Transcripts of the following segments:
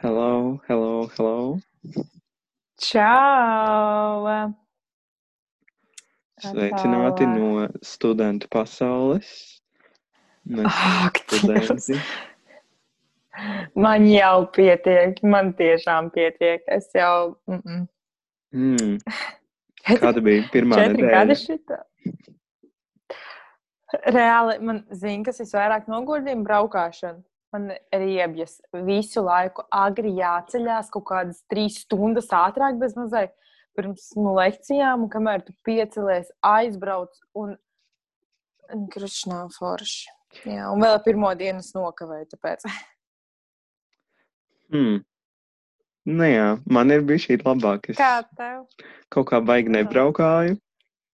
Hello, hello, hello. Čau! Sveicināti no studentu pasaules. Ak, studenti. Man jau pietiek, man tiešām pietiek. Es jau. Mm -mm. Mm. Kāda bija pirmā nedēļa? Reāli man zina, kas visvairāk nogurdina braukšanu. Man riebjas visu laiku agri jāceļās kaut kādas trīs stundas ātrāk bez mazai pirms nu, lekcijām, un kamēr tu piecelies, aizbrauc un krušs nav forši. Jā, un vēl pirmo dienu es nokavēju, tāpēc. Hmm. Nu jā, man ir bijis šī labāk. Es Kā tev? kaut kā baigi nebraukāju.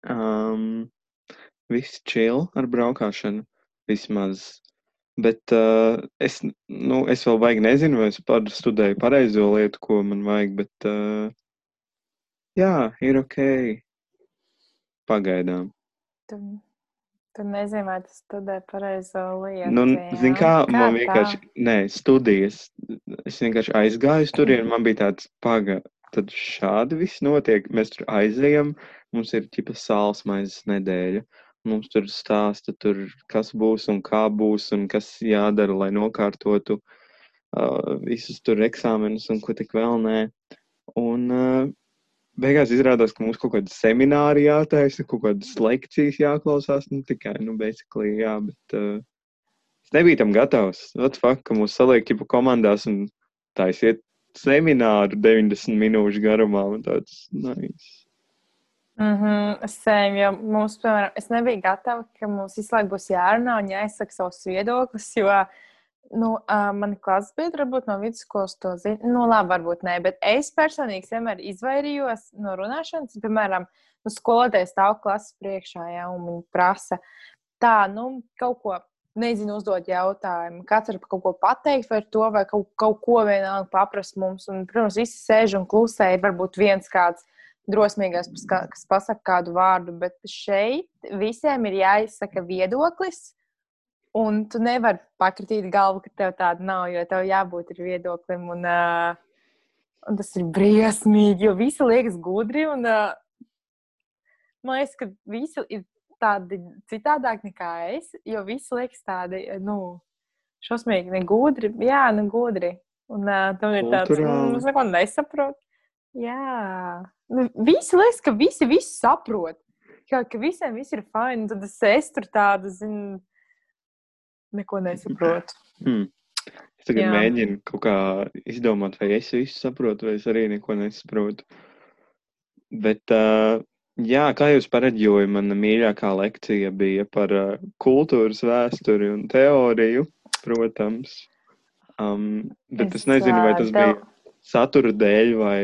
Um, viss chill ar braukšanu vismaz. Bet uh, es, nu, es vēl baigi nezinu, vai es studēju pareizo lietu, ko man vajag, bet uh, jā, ir ok. Pagaidām. Tu, tu nezini, vai tu studē pareizo lietu. Nu, jā? zini, kā man tā? vienkārši, nē, studijas. Es vienkārši aizgāju uz turieni, man bija tāds paga. Tad šādi viss notiek. Mēs tur aizejam, mums ir ķipa sāls maizes nedēļa. Mums tur stāsta, tur, kas būs un kā būs un kas jādara, lai nokārtotu uh, visus tur eksāmenus un ko tik vēl nē. Un uh, beigās izrādās, ka mums kaut kāda semināri jātaisa, kaut kādas lekcijas jāklausās. Nu, tikai, nu, basically, jā, bet uh, es nebiju tam gatavs. The fuck, ka mūs saliek ķipa komandās un taisiet semināru 90 minūšu garumā. Un tāds, nice. Mhm, Sēm, jo mums, piemēram, es nebiju gatava, ka mums visu laiku būs jārunā un jāizsaka savs viedoklis, jo, nu, uh, mani klases biedri varbūt no vidusskolas to zina. Nu, labi, varbūt nē, bet es personīgi vienmēr izvairījos no runāšanas. Piemēram, nu, skolotājs stāv klases priekšā, ja, un viņi prasa tā, nu, kaut ko. Nezinu, uzdot jautājumu. Var kaut ko pateikt par to, vai kaut, kaut ko vienalga paprast mums. Un, protams, visi sēž un klusē. Ir varbūt viens kāds drosmīgais, kas ka- pasakā kādu vārdu, bet šeit visiem ir jāizsaka viedoklis. Un tu nevari pakritīt galvu, ka tev tāda nav, jo tev jābūt ir viedoklim. Un, uh, un tas ir briesmīgi, jo visi liekas gudri. Un, uh, man liekas, ka visi ir tādi citādāk nekā es, jo visi liekas tādi, nu, šausmīgi, negudri. Jā, negudri. Un uh, tam ir tāds, Kulturāli. mm, es neko nesaprotu. Jā, nu, visi liekas, ka visi visu saprot. Kā, ka visiem viss ir fini, tad es, es tur tādu, zinu, neko nesaprotu. Hmm. Es tagad Jā. Mēģinu kaut kā izdomāt, vai es visu saprotu, vai es arī neko nesaprotu. Bet, uh, jā, kā jūs pareģojat, mana mīļākā lekcija bija par uh, kultūras vēsturi un teoriju, protams. Um, bet es, es nezinu, vai tas tev- bija satura dēļ vai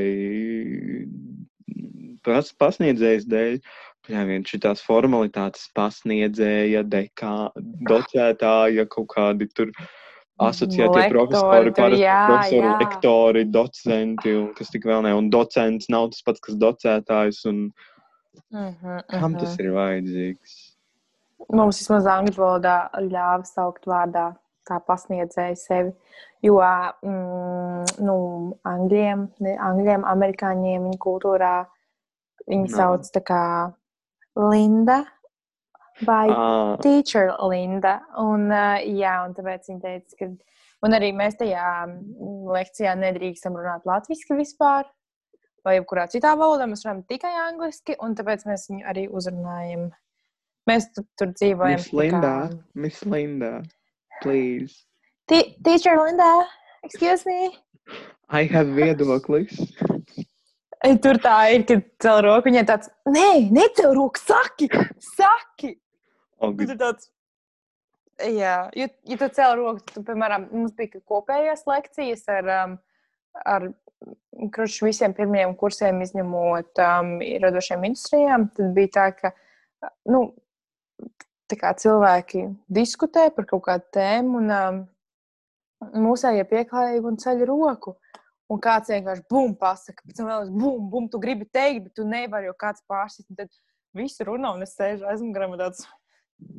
pas, pasniedzējas dēļ. Viens šitās formalitātes pasniedzēja, dekā, docētāja, kaut kādi tur asociētie profesori, parasti profesori, jā. lektori, docenti un kas tik vēl ne. Un docents nav tas pats, kas docētājs. Un Mhm, kam mhm. tas ir vajadzīgs? Mums vismaz angļu valodā ļāva saukt vārdā kā pasniedzēju sevi. Jo mm, nu, angļiem, ne, angļiem, amerikāņiem viņa kultūrā viņi Nav. sauc tā kā Linda vai Ah, teacher Linda. Un, uh, jā, un tāpēc viņa teica, ka. Un arī mēs tajā mm, lekcijā nedrīkstam runāt latviešu vispār, vai jebkurā citā valodā. Mēs runājam tikai angliski, un tāpēc mēs viņu arī uzrunājam. Mēs tu, tur dzīvojam. Miss tā kā- Linda, Miss Linda, please. Te- Teacher Linda, excuse me. I have viedoklis. Tur tā ir, kad cēl roku. Viņai tāds, nē, necēl roku, saki, saki. Og, Tu tur tāds, jā, ja, ja tu cēl roku, tad, piemēram, mums bija kopējās lekcijas ar, um, ar krušu visiem pirmajiem kursiem, izņemot um, radošiem industrijām. Tad bija tā, ka, nu, tā kā cilvēki diskutē par kaut kādu tēmu, un um, mūsējie pieklājīgi un ceļ roku. Un kāds vienkārši bum, pasakā, pēc tam vēl bum, bum, tu gribi teikt, bet tu nevari, jo kāds pārsist. Tad viss runā, un es sēžu aizmugurē, tāds,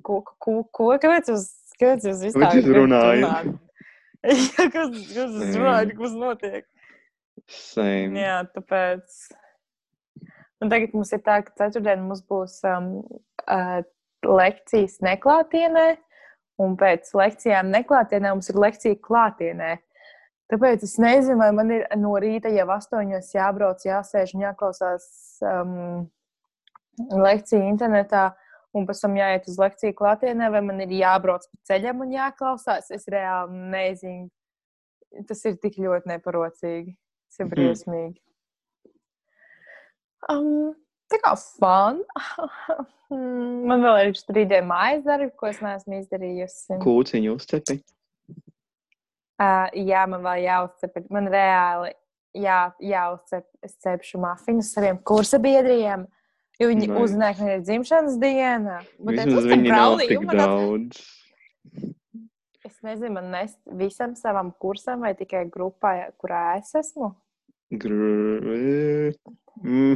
ko, ko, ko, kāpēc jūs, kāpēc jūs vispār runājat? Jā, kas kas tas runāja, kas notiek? Same. Jā, tāpēc. Un tagad mums ir tā, ka ceturtdien mums būs um, uh, lekcijas neklātienē, un pēc lekcijām neklātienē mums ir lekcija klātienē. Tāpēc es nezinu, vai man ir no rīta jau astoņos jābrauc, jāsēž un jāklausās um, lekcija internetā, un pēc tam jāiet uz lekciju klātienē, vai man ir jābrauc pa ceļam un jāklausās. Es reāli nezinu. Tas ir tik ļoti neparocīgi. Tas ir briesmīgi. Um, tā kā fun. man vēl ir strīdē mājas darbi, ko es neesmu izdarījusi. Kūciņu uzcepi. Uh, jā, man vēl jāuzcep. Man reāli jā, jāuzcep. Es cepšu mafinus saviem kursa biedriem. Jo viņi Vai. uzzināja, ka man ir dzimšanas diena. Vismaz viņi nav tik daudz. Es nezinu, man nest visam savam kursam vai tikai grupai, kurā es esmu. Gr... Mm.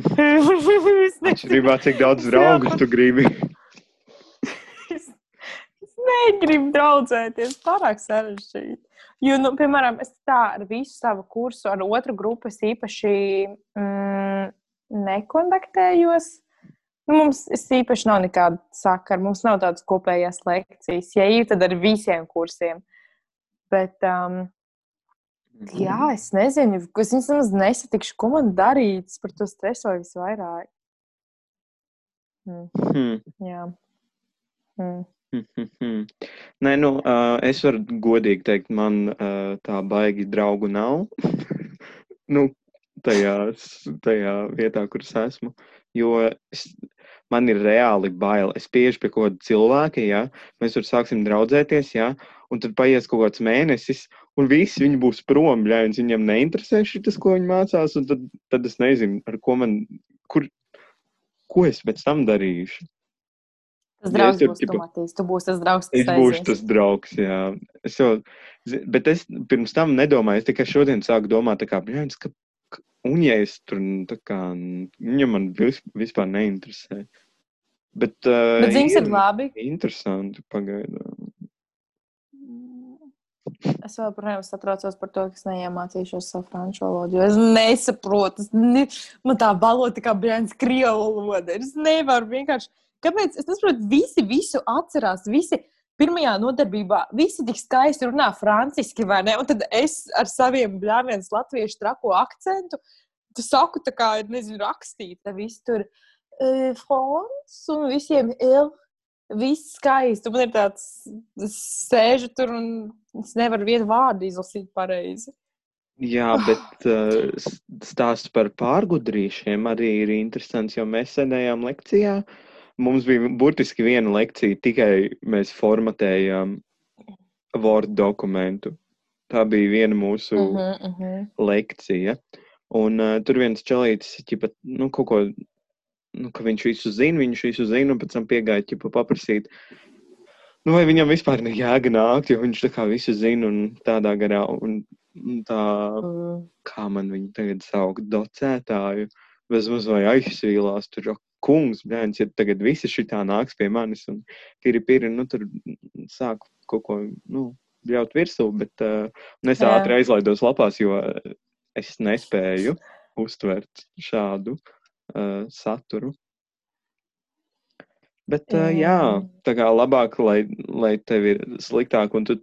es Atšķirībā, cik daudz draugus tu gribi. es, es negribu draudzēties. Pārāk sarežģīti. Jo, nu, piemēram, es tā ar visu savu kursu, ar otru grupu es īpaši mm, nekontaktējos. Nu, mums īpaši nav nekāda sakara. Mums nav tādas kopējas lekcijas. Ja ir, tad ar visiem kursiem. Bet, um, jā, es nezinu, es viņus nesatikšu, ko man darīt. Es par to stresoju visvairāk. Mm, Hmm. jā. Mm. Nē, nu, uh, es varu godīgi teikt, man uh, tā baigi draugu nav. nu, tajās, tajā vietā, kur es esmu. Jo es, man ir reāli bail. Es pieeju pie kaut kāda cilvēka, ja mēs tur sāksim draudzēties, ja, un tad paies kaut kāds mēnesis, un visi viņi būs prom, ja viņiem neinteresē šis, ko viņi mācās, un tad, tad es nezinu, ar ko man, kur, ko es pēc tam darīšu. Tas Ja draugs tur, būs tipa, Tomatīs. Tu būsi tas draugs, kas būšu aizies. tas draugs, jā. Es jau, bet es pirms tam nedomāju, es tikai šodien sāku domāt, kā, bļāņas, ka, un ja es tur, nu, tā kā, viņa man vis, vispār neinteresē. Bet, uh, Bet ziņas ir labi. Interesanti, pagaidām. Es joprojām satraucos par to, ka es neiemācīšos savu franču valodu. Es nesaprotu, es ne, man tā valoda kā brīvs krievu valoda. Es nevaru vienkārši. Kāpēc? Es nesaprotu, visi visu atcerās. Visi pirmajā nodarbībā, visi tik skaisti runā franciski, vai ne? Un tad es ar saviem bļāvieniem latviešu trako akcentu. Tu saku, tā kā ir, nezinu, rakstīta. Visi tur uh, frons un visiem ir viss skaisti. Man ir tāds, es sēžu tur un es nevaru vienu vārdu izlasīt pareizi. Jā, bet uh, stāsts par pārgudrīšiem arī ir interesants, jo mēs sēdējām lekcijā. Mums bija burtiski viena lekcija, tikai mēs formatējām Word dokumentu. Tā bija viena mūsu uh -huh. mhm. lekcija. Un uh, tur viens čelītis, ķipa, nu, kaut ko, nu, ka viņš visu zina, viņš visu zina, un pēc tam piegāja, ķipa, paprasīt, nu, vai viņam vispār ir jēga nākt, jo viņš tā kā visu zina un tādā garā, un, un tā, Mm. kā man viņu tagad sauc, docētāju, bezmaz vai aizsvīlās, tur kungs, bērns, ja tagad visi šitā nāks pie manis, un piri, piri, nu, tur sāk kaut ko, nu, bļaut virsū, bet uh, es ātri aizlaidos lapās, jo es nespēju uztvert šādu uh, saturu. Bet, uh, jā, tā kā labāk, lai, lai tev ir sliktāk, un tu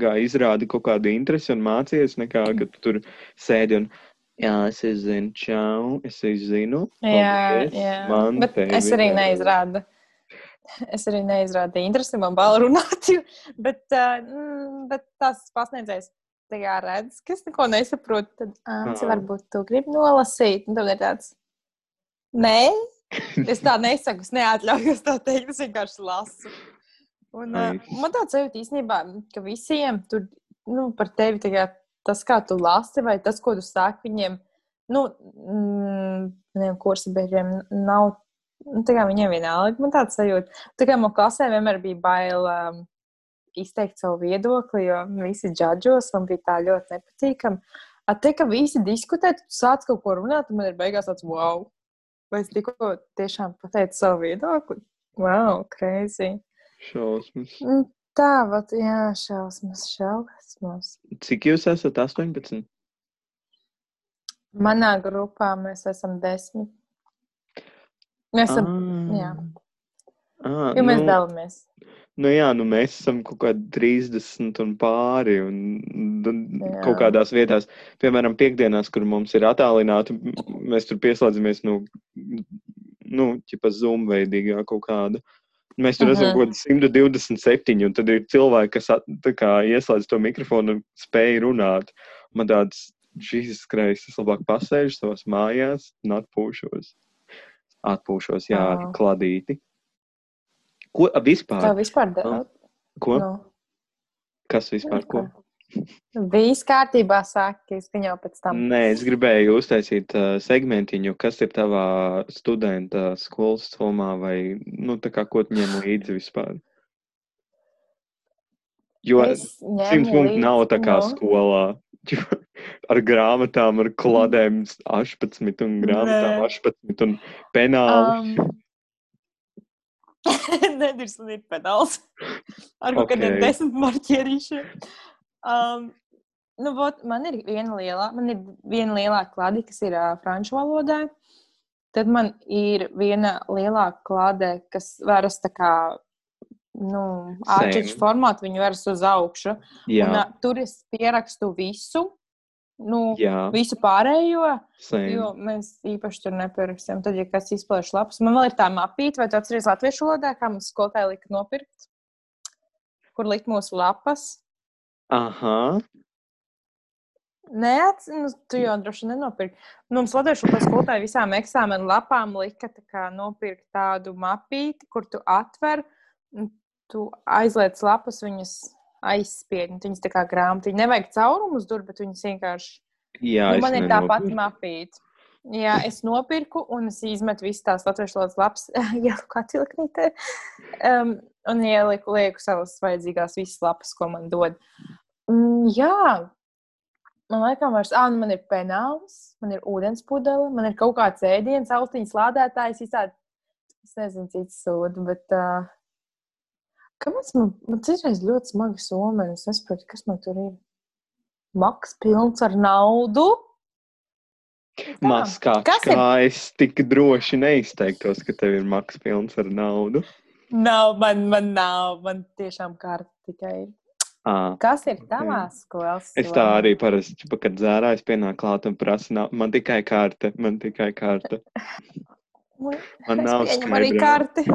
kā izrādi kaut kādu interesi un mācies, nekā, ka tu tur sēdi un, jā, es zinu, čau, es zinu. Jā, paldies, jā. man Bet tevi es arī vajag." neizrādu. Es arī neizrādīju interesi, man bail runāt. Bet, uh, mm, bet tas pasniedzējs tā kā redz, ka es neko nesaprotu. Tad, Ah. varbūt tu gribi nolasīt. Un tad ir tāds, nē, es tā nesaku, es neatļaujos tā teikt, es vienkārši lasu. Un, uh, man tāds sajūta īstenībā, ka visiem tur nu, par tevi kā, tas, kā tu lasi, vai tas, ko tu saki viņiem, nu, mm, maniem kursa biedriem nav. Nu, tā kā viņiem vienalga, man tāds sajūta. Tā kā man klasē vienmēr bija bail um, izteikt savu viedokli, jo visi džadžos, man bija tā ļoti nepatīkami. At te, ka visi diskutē, tu sāc kaut ko runāt, un man ir beigās tāds wow. Vai es tikko tiešām pateicu savu viedokli? Wow, crazy. Šausmas. Mm, Tā, vat, jā, šausmas, šausmas. Cik jūs esat? 18? Manā grupā mēs esam desmit. Mēs esam, jā. Ah, Jo mēs nu, dalāmies. Nu jā, nu mēs esam kaut kādi 30 un pāri. Un, un kaut kādās vietās, piemēram, piekdienās, kur mums ir attālināti, mēs tur pieslēdzamies no, nu, ķipa zoom veidīgā kaut kāda. Mēs tur esam Mhm. kaut kādi 127, un tad ir cilvēki, kas at, kā ieslēdz to mikrofonu un spēj runāt. Man tāds, Jēzus Kristus, es labāk pasēžu savās mājās un atpūšos. Atpūšos, jā, ar kladīti. Ko a, Tā vispār? vispār dara. Ko? Nu, Kas vispār? Ko? Viss kārtībā saka, es jau pēc tam. Nē, es gribēju uztaisīt uh, segmentiņu, kas ir tavā studenta skolas somā, vai nu, kā ko tu ņem līdzi vispār. Jo simts punktu nav tā kā nu. skolā. Ar grāmatām, ar kladēm 18 un grāmatām Nē. 18 un penāli. Um, Nedrīkst ir pedāls. Ar kaut kādiem Ok. desmit marķierīšiem. Um, nu, vot, man ir viena lielā, man ir viena lielā klāde, kas ir uh, franču valodā. Tad man ir viena lielā klāde, kas veras tā kā, nu, Same. formātu, viņa veras uz augšu. Jā, Un, uh, tur es pierakstu visu, nu, jā, visu pārējo. same. Jo mēs īpaši tur nepirksim. Tad, ja kas izplēš lapas, man vēl ir tā mapīte, vai tu atceries latviešu valodā, kā mums skolotāji lika nopirkt, kur likt mūsu lapas. Aha, Nē, nu, tu jau droši vien nenopirki. Nu, Mums latviešu valodas skolotāji visām eksāmenu lapām lika tā nopirkt tādu mapīti, kur tu atver, tu aizliec lapas, viņas aizspied. un Viņas tā kā grāmatiņa. Nevajag caurumus dur, bet viņas vienkārši jā, Nu, man ir tā pati mapīte. Jā, es nopirku un es izmetu visas tās latviešu valodas lapas, ieliku kā tilknītē. Um, un ieliku lieku savas vajadzīgās visas lapas, ko man dod. Mm, jā, man laikam vairs, ah, nu man ir penāls, man ir ūdens pudele, man ir kaut kāds ēdiens, autiņas lādētājs, visādi, es nezinu, cits sūdu, bet, uh, kāpēc man, man citreiz ļoti smagi someni, es nesaprotu, kas man tur ir. Maks pilns ar naudu. Maskāts, Kas ir? kā es tik droši neizteiktos, ka tev ir maks pilns ar naudu. Nav, man, man nav, man tiešām kārta tikai ir. À, Kas ir tavās skolas? es tā arī parasti, kad dzērājs pienāk klāt un prasa, nav, man tikai kārta, man tikai kārta. Man nav arī skaidrā.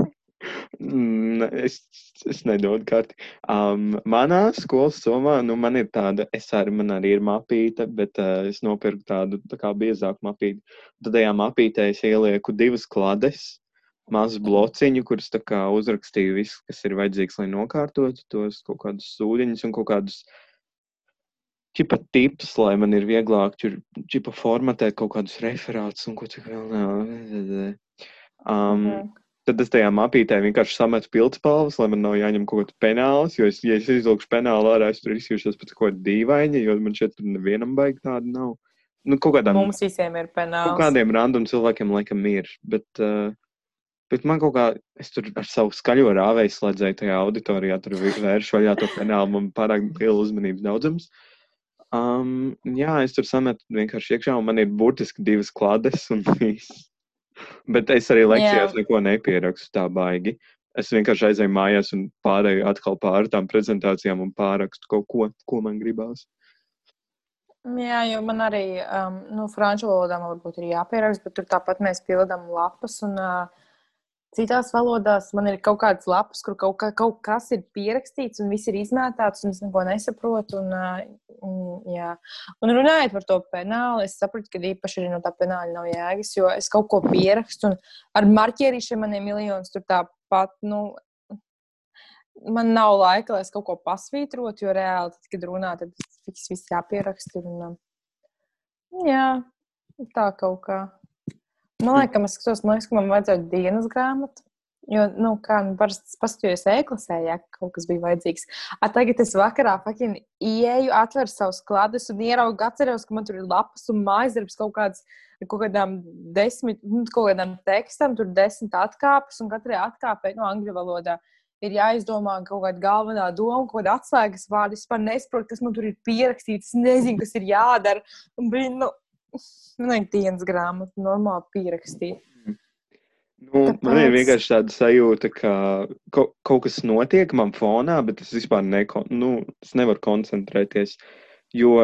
Mm, Es, es nedodu karti. Um, manā skolas somā, nu, man ir tāda, es arī, man arī ir mapīte, bet uh, es nopirku tādu tā kā biezāku mapīti. Tad tajā mapītē es ielieku divas klades, mazu blociņu, kurus tā kā uzrakstīju visu, kas ir vajadzīgs, lai nokārtotu tos kaut kādus sūdiņus un kaut kādus čipa tips, lai man ir vieglāk tur čipa formatēt kaut kādus referātus un ko cik vēl nav. Um, Mhm. Tad es tajā mapītē vienkārši sametu pildspalvas, lai man nav jāņem kaut kāda penāls. Jo, es, ja es izlūkšu penālu ārā, es tur izjūšos pēc kaut kāda dīvaina, jo man šeit nevienam baigi tāda nav. Nu, kaut kādām, Mums visiem ir kaut penāls. kādiem random cilvēkiem laikam ir. Bet, uh, bet man kaut kā, es tur ar savu skaļo rāvēju slēdzēju tajā auditorijā, tur vēršu vaļā to penālu, man pārāk liela uzmanības daudzums. Um, jā, es tur sametu vienkārši iekšā, un man ir burtiski divas klades un viss. Bet es arī lekcijās Jā. neko nepierakstu tā baigi. Es vienkārši aizēju mājās un pārēju atkal pāri tām prezentācijām un pārakstu kaut ko, ko man gribās. Jā, jo man arī, um, nu, franču valodā varbūt ir jāpieraksta, bet tur tāpat mēs pildām lapas. Un uh, citās valodās man ir kaut kādas lapas, kur kaut, kā, kaut kas ir pierakstīts un viss ir izmētāts, un es neko nesaprotu. Un, un, jā. un runājot par to penālu, es saprotu, ka īpaši arī no tā penāla nav jēgas, jo es kaut ko pierakstu un ar marķierīšiem man ir miljonus tur tāpat. Nu, Man nav laika, lai es kaut ko pasvītrotu, jo reāli, tad, kad runā, tad viss, viss jāpieraksta. Un, jā, tā kaut kā. Man liekas, es skatos, man liekas, ka man vajadzētu dienas grāmatu. Jo, nu, kā nu, parasti paskatījos e-klasē, ja kaut kas bija vajadzīgs. A, tagad es vakarā fucking ieeju, atveru savus kladus un ieraugu, atceros, ka man tur ir lapas un mājas darbs kaut kāds. Kaut kādām desmit, nu, kaut kādām tekstām, tur desmit atkāpes, un katrai atkāpei no angļu valodā ir jāizdomā kaut kāda galvenā doma, kaut kāda atslēgas vārda. Es vispār nesaprotu, kas man tur ir pierakstīts. Nezinu, kas ir jādara. Un, blin, nu, man vajag dienas grāmatu normāli pierakstīt. Nu, Tāpēc... Man ir vienkārši tāda sajūta, ka kaut, kaut kas notiek man fonā, bet es vispār neko, nu, es nevaru koncentrēties. Jo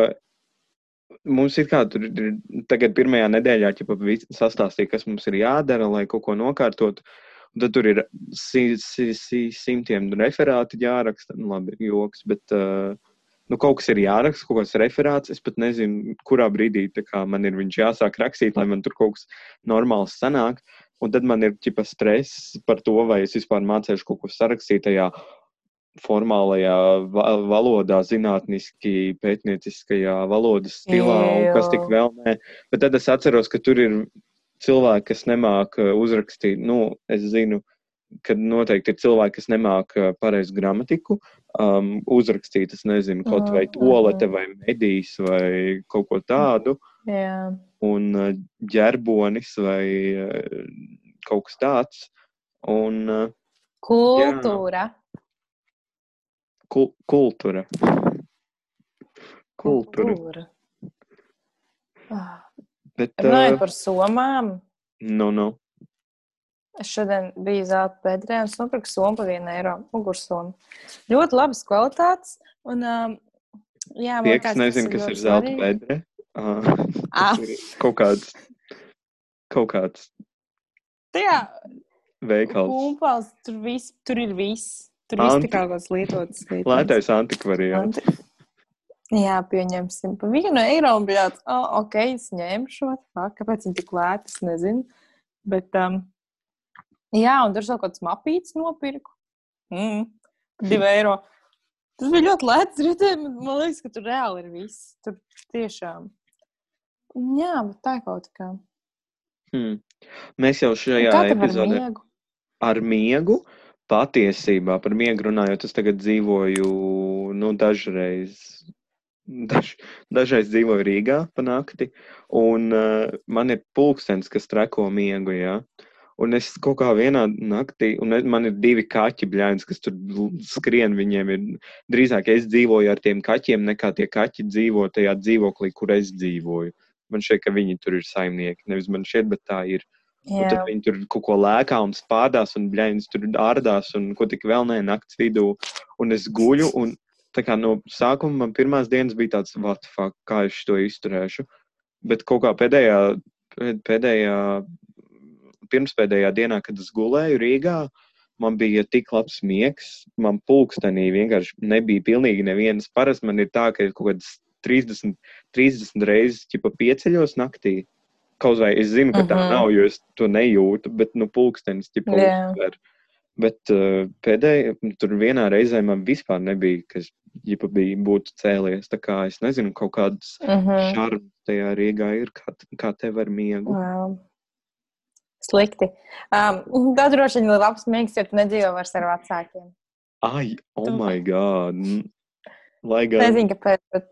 mums ir kā tur ir tagad pirmajā nedēļā, ja sastāstīja, kas mums ir jādara, lai kaut ko nokārtotu. Un tad tur ir si, si, si, simtiem referāti jāraksta. Nu, labi, joks, bet uh, nu, kaut kas ir jāraksta, kaut kāds referāts. Es pat nezinu, kurā brīdī man ir viņš jāsāk rakstīt, lai man tur kaut kas normāls sanāk. Un tad man ir ķipa stress par to, vai es vispār mācīšu kaut ko sarakstīt tajā formālajā valodā, zinātniski pētnieciskajā valodas stilā, un kas tik vēl nē. Bet tad es atceros, ka tur ir cilvēki, kas nemāca uh, uzrakstīt. Nu, es zinu, ka noteikti ir cilvēki, kas nemāca uh, pareizu gramatiku, um, uzrakstīt, es nezinu, kaut vai tolete vai medijas vai kaut ko tādu. Jā. Un uh, ģerbonis vai kaut kas tāds. Un, Kultūra. Jā. Kul kultūra. Kultūra. kultūra. Ah. Bet, Runājot uh, par somām. Nu, nu. Es šodien biju zelta bedrē un nopirku somu par vienu eiro. Mugursomu. Ļoti labas kvalitātes. Un, um, jā, man liekas, nezinu, kas ir zelta bedre. Uh, ah. kaut kāds. Kaut kāds. Tajā. Veikals. Kumpals, tur, vis, tur ir viss. Tur viss Anti... tā kā kāds lietots. lietots. Lētais antikvariāts. Anti... Jā, pieņemsim par vienu eiro. Tāds, oh, ok, es ņemšu. Kāpēc viņi tik lēti? Es nezinu. Bet, um, jā, un tur vēl kaut kāds mapīts nopirku. Mm, divi eiro. Tas bija ļoti lēts. Ritēm. Man liekas, ka tur reāli ir viss. Tur tiešām. Jā, bet tā kaut kā. Hmm. Mēs jau šajā epizodē miegu? ar miegu patiesībā par miegu runājot, es tagad dzīvoju nu, dažreiz. Daž, dažreiz dzīvoju Rīgā pa nakti, un uh, man ir pulkstenis, kas treko miegu. Ja? Un es kaut kā vienā naktī, un man ir divi kaķi bļāņas, kas tur skrien. Viņiem ir drīzāk es dzīvoju ar tiem kaķiem, nekā tie kaķi dzīvo tajā dzīvoklī, kur es dzīvoju. Man šķiet, ka viņi tur ir saimnieki. Nevis man šķiet, bet tā ir. Un tad viņi tur kaut ko lēkā un spādās, un bļaņas tur ārdās, un ko tik vēl nē, naktas vidū. Un es guļu, un tā kā no sākuma man pirmās dienas bija tāds, what fuck, kā es to izturēšu. Bet kaut kā pēdējā, pēdējā, pirmspēdējā dienā, kad es gulēju Rīgā, man bija tik labs miegs, man pulkstenī vienkārši nebija pilnīgi nevienas. Parasti man ir tā, ka kaut kādas 30, 30 reizes pieceļos naktī. Kaut vai es zinu, ka tā uh mhm. -huh. nav, jo es to nejūtu, bet nu, pulkstenis jau yeah. Bet uh, pēdējā, tur vienā reizē man vispār nebija, kas ja bija, būtu cēlies. Tā kā es nezinu, kaut kādas uh mhm. -huh. šarmas tajā Rīgā ir, kā, kā tev ar miegu. Wow. Slikti. Um, tā droši vien ir labs miegs, jo tu nedzīvo vairs ar vecākiem. Ai, oh tu... my god! Lai gan. Nezinu, kāpēc, bet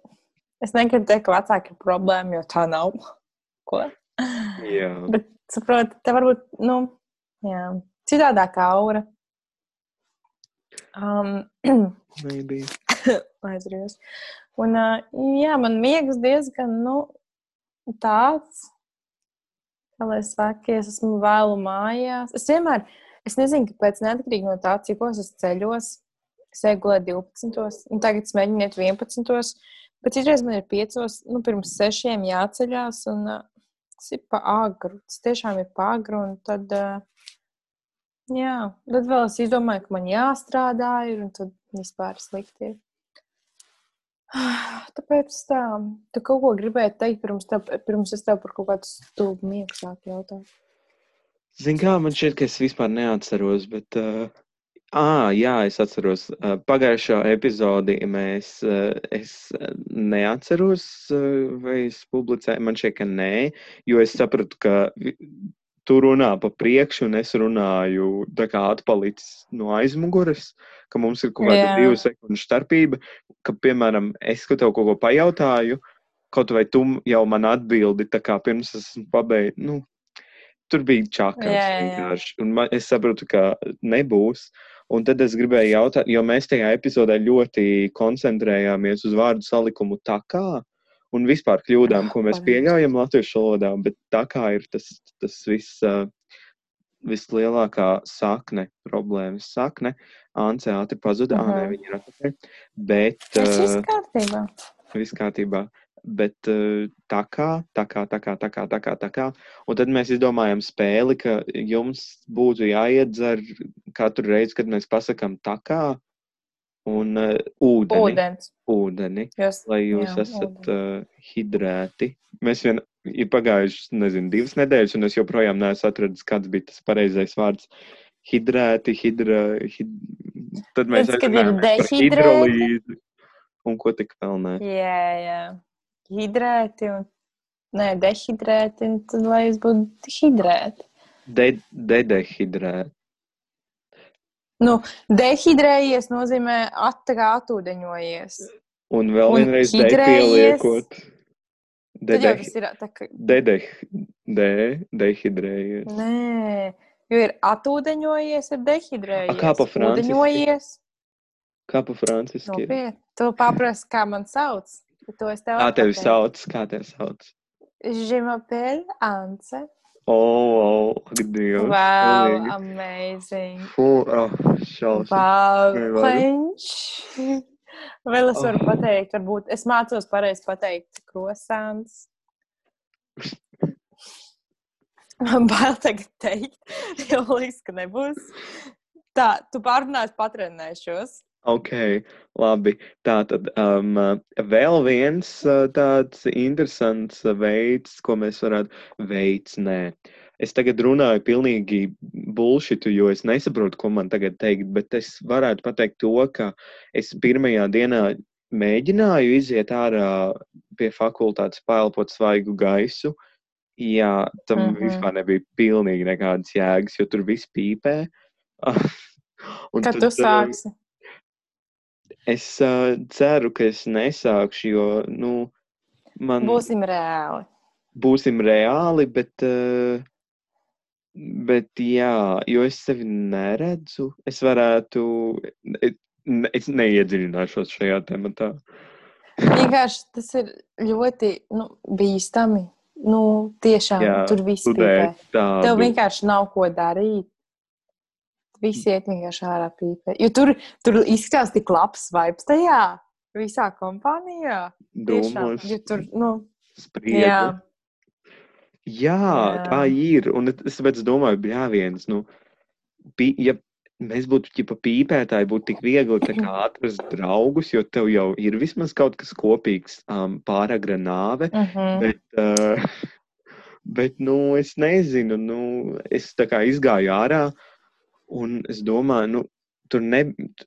es negribu teikt, ka vecāki ir problēma, jo tā nav. Ko? Jā. Bet, saprot, te varbūt, nu, jā, citādākā aura. Um, Aizrījos. Un, uh, jā, man miegs diezgan, nu, tāds, lai saka, es esmu vēlu mājās. Es vienmēr, es nezinu, kāpēc, neatkarīgi no tā, cik es ceļos, es eju gulēt 12. un tagad es mēģinu iet 11. Bet citreiz man ir 5. nu, pirms 6. jāceļās, un uh, tas ir pa agru. Tas tiešām ir pa agru. Un tad, jā, tad vēl es izdomāju, ka man jāstrādā ir, un tad vispār slikti ir. Tāpēc tā, tu kaut ko gribēji teikt, pirms, tev, pirms es tev par kaut kādu stūbu miegu sāku jautāt. Zini, kā man šķiet, ka es vispār neatceros, bet uh, Ah, jā, es atceros. Pagājušā epizodē mēs, es neatceros, vai es publicēju, man šķiet, ka nē, jo es sapratu, ka tu runā pa priekšu, un es runāju tā kā atpalicis no aizmugures, ka mums ir kaut kāda divu sekundžu starpība, ka, piemēram, es tev kaut ko pajautāju, kaut vai tu jau man atbildi, tā kā pirms es pabeidzu, nu, tur bija čakars vienkārši, un man, es sapratu, ka nebūs. Un tad es gribēju jautāt, jo mēs tajā epizodē ļoti koncentrējāmies uz vārdu salikumu tā kā. Un vispār kļūdām, ko mēs pieļaujam latviešu valodā, bet tā kā ir tas, tas viss, vislielākā sakne, problēmas sakne. Ance ātri pazuda, uh. -huh. viņa ir atpakaļ. Bet, Tas viss kārtībā. viss kārtībā. Bet tā kā, tā kā, tā kā, tā kā, tā kā, tā kā. Un tad mēs izdomājam spēli, ka jums būtu jāiedzer katru reizi, kad mēs pasakām tā kā un uh, ūdeni. Ūdens. ūdeni Jūs, lai jūs jā, esat ūdeni. uh, hidrēti. Mēs vien ir pagājušas, nezinu, divas nedēļas, un es joprojām neesmu atradis, kāds bija tas pareizais vārds. Hidrēti, hidra, hid... tad mēs dehidrēti. hidrolīzi un ko tik vēl nē. Jā, jā. Hidrēti un. Nē, dehidrēti, un tad lai jūs būtu hidrēti. De, dedehidrēti. Nu, dehidrējies nozīmē atūdeņojies. Un vēl vienreiz pieliekot. Tad jau tas ir tā kā. dedeh, de, dehidrējies. Nē, jo ir atūdeņojies, ir dehidrējies. A, kā pa franciski? Kā pa franciski? Nopietni. Tu paprasti, kā man sauc. To es tev Kā tevi sauc? Kā tevi sauc? Je m'appelle Ance. Oh, oh, Dievs. Wow, amazing. Fu, oh, šausmas. Wow. French. Vēl es varu Oh. pateikt, varbūt es mācos pareizi pateikt krosants. Man bail tagad teikt, jo liekas, ka nebūs. Tā, tu pārrunāsi, patrenēšos. Ok, labi. Tā tad um, vēl viens uh, tāds interesants veids, ko mēs varētu veids. Nē, es tagad runāju pilnīgi bullshitu, jo es nesaprotu, ko man tagad teikt, bet es varētu pateikt to, ka es pirmajā dienā mēģināju iziet ārā pie fakultātes, paelpot svaigu gaisu. Jā, tam mm. -hmm. vispār nebija pilnīgi nekādas jēgas, jo tur viss pīpē. Kad tad, tu uh, sāksi? Es uh, ceru, ka es nesākšu, jo nu, man Būsim reāli. būsim reāli, bet, uh, bet jā, jo es sevi neredzu. Es varētu, es, es neiedziļināšos šajā tematā. Vienkārši tas ir ļoti nu, bīstami. Nu, tiešām Jā, tur viss tādu. Tev vienkārši nav ko darīt. Visi iet vienkārši ārā pīpē. Jo tur, tur izskatās tik labs vibes tajā visā kompānijā. Dūmos, jo tur, nu, spriedzi. jā. Jā, Jā. tā ir. Un es domāju, bļāviens, nu, pi, ja mēs būtu ķipa pīpētāji, būtu tik viegli atrast draugus, jo tev jau ir vismaz kaut kas kopīgs, um, pāragra nāve. Uh -huh. Bet, uh, bet nu, es nezinu, nu, es tā kā izgāju ārā, un es domāju, nu, tur ne,